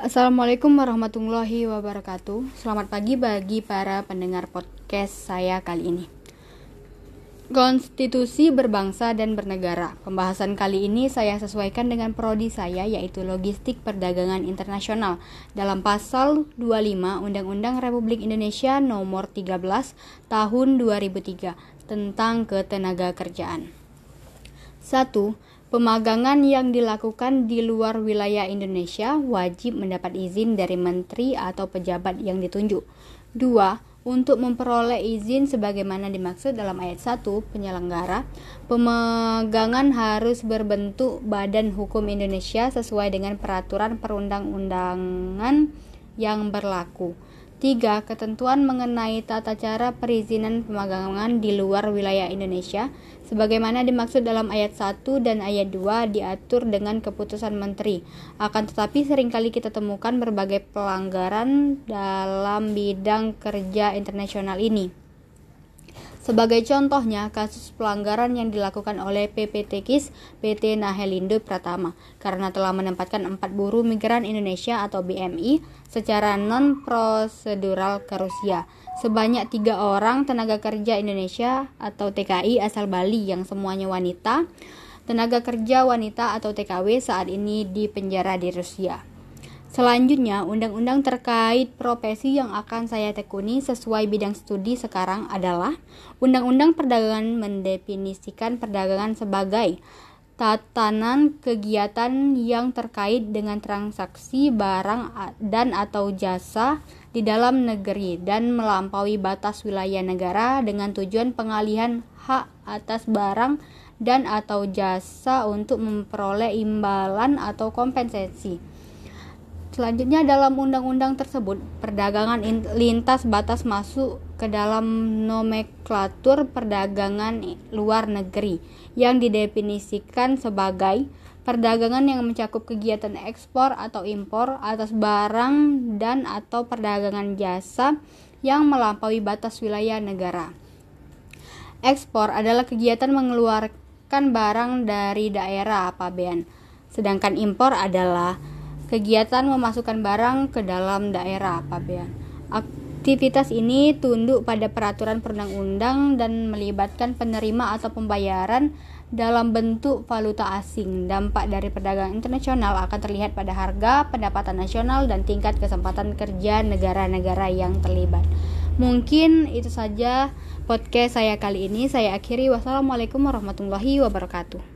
Assalamualaikum warahmatullahi wabarakatuh. Selamat pagi bagi para pendengar podcast saya kali ini. Konstitusi berbangsa dan bernegara. Pembahasan kali ini saya sesuaikan dengan prodi saya yaitu Logistik Perdagangan Internasional dalam pasal 25 Undang-Undang Republik Indonesia nomor 13 tahun 2003 tentang ketenaga kerjaan. 1 Pemagangan yang dilakukan di luar wilayah Indonesia wajib mendapat izin dari menteri atau pejabat yang ditunjuk. 2. Untuk memperoleh izin sebagaimana dimaksud dalam ayat 1 penyelenggara, pemegangan harus berbentuk Badan Hukum Indonesia sesuai dengan peraturan perundang-undangan yang berlaku. 3. Ketentuan mengenai tata cara perizinan pemagangan di luar wilayah Indonesia sebagaimana dimaksud dalam ayat 1 dan ayat 2 diatur dengan keputusan menteri. Akan tetapi sering kali kita temukan berbagai pelanggaran dalam bidang kerja internasional ini. Sebagai contohnya, kasus pelanggaran yang dilakukan oleh PPT KIS PT Nahelindo Pratama karena telah menempatkan empat buruh migran Indonesia atau BMI secara non-prosedural ke Rusia. Sebanyak tiga orang tenaga kerja Indonesia atau TKI asal Bali yang semuanya wanita, tenaga kerja wanita atau TKW saat ini di penjara di Rusia. Selanjutnya, undang-undang terkait profesi yang akan saya tekuni sesuai bidang studi sekarang adalah Undang-Undang Perdagangan mendefinisikan perdagangan sebagai tatanan kegiatan yang terkait dengan transaksi barang dan atau jasa di dalam negeri dan melampaui batas wilayah negara dengan tujuan pengalihan hak atas barang dan atau jasa untuk memperoleh imbalan atau kompensasi Selanjutnya dalam undang-undang tersebut, perdagangan lintas batas masuk ke dalam nomenklatur perdagangan luar negeri yang didefinisikan sebagai perdagangan yang mencakup kegiatan ekspor atau impor atas barang dan atau perdagangan jasa yang melampaui batas wilayah negara. Ekspor adalah kegiatan mengeluarkan barang dari daerah pabean, sedangkan impor adalah kegiatan memasukkan barang ke dalam daerah pabean. Aktivitas ini tunduk pada peraturan perundang-undang dan melibatkan penerima atau pembayaran dalam bentuk valuta asing. Dampak dari perdagangan internasional akan terlihat pada harga, pendapatan nasional, dan tingkat kesempatan kerja negara-negara yang terlibat. Mungkin itu saja podcast saya kali ini. Saya akhiri. Wassalamualaikum warahmatullahi wabarakatuh.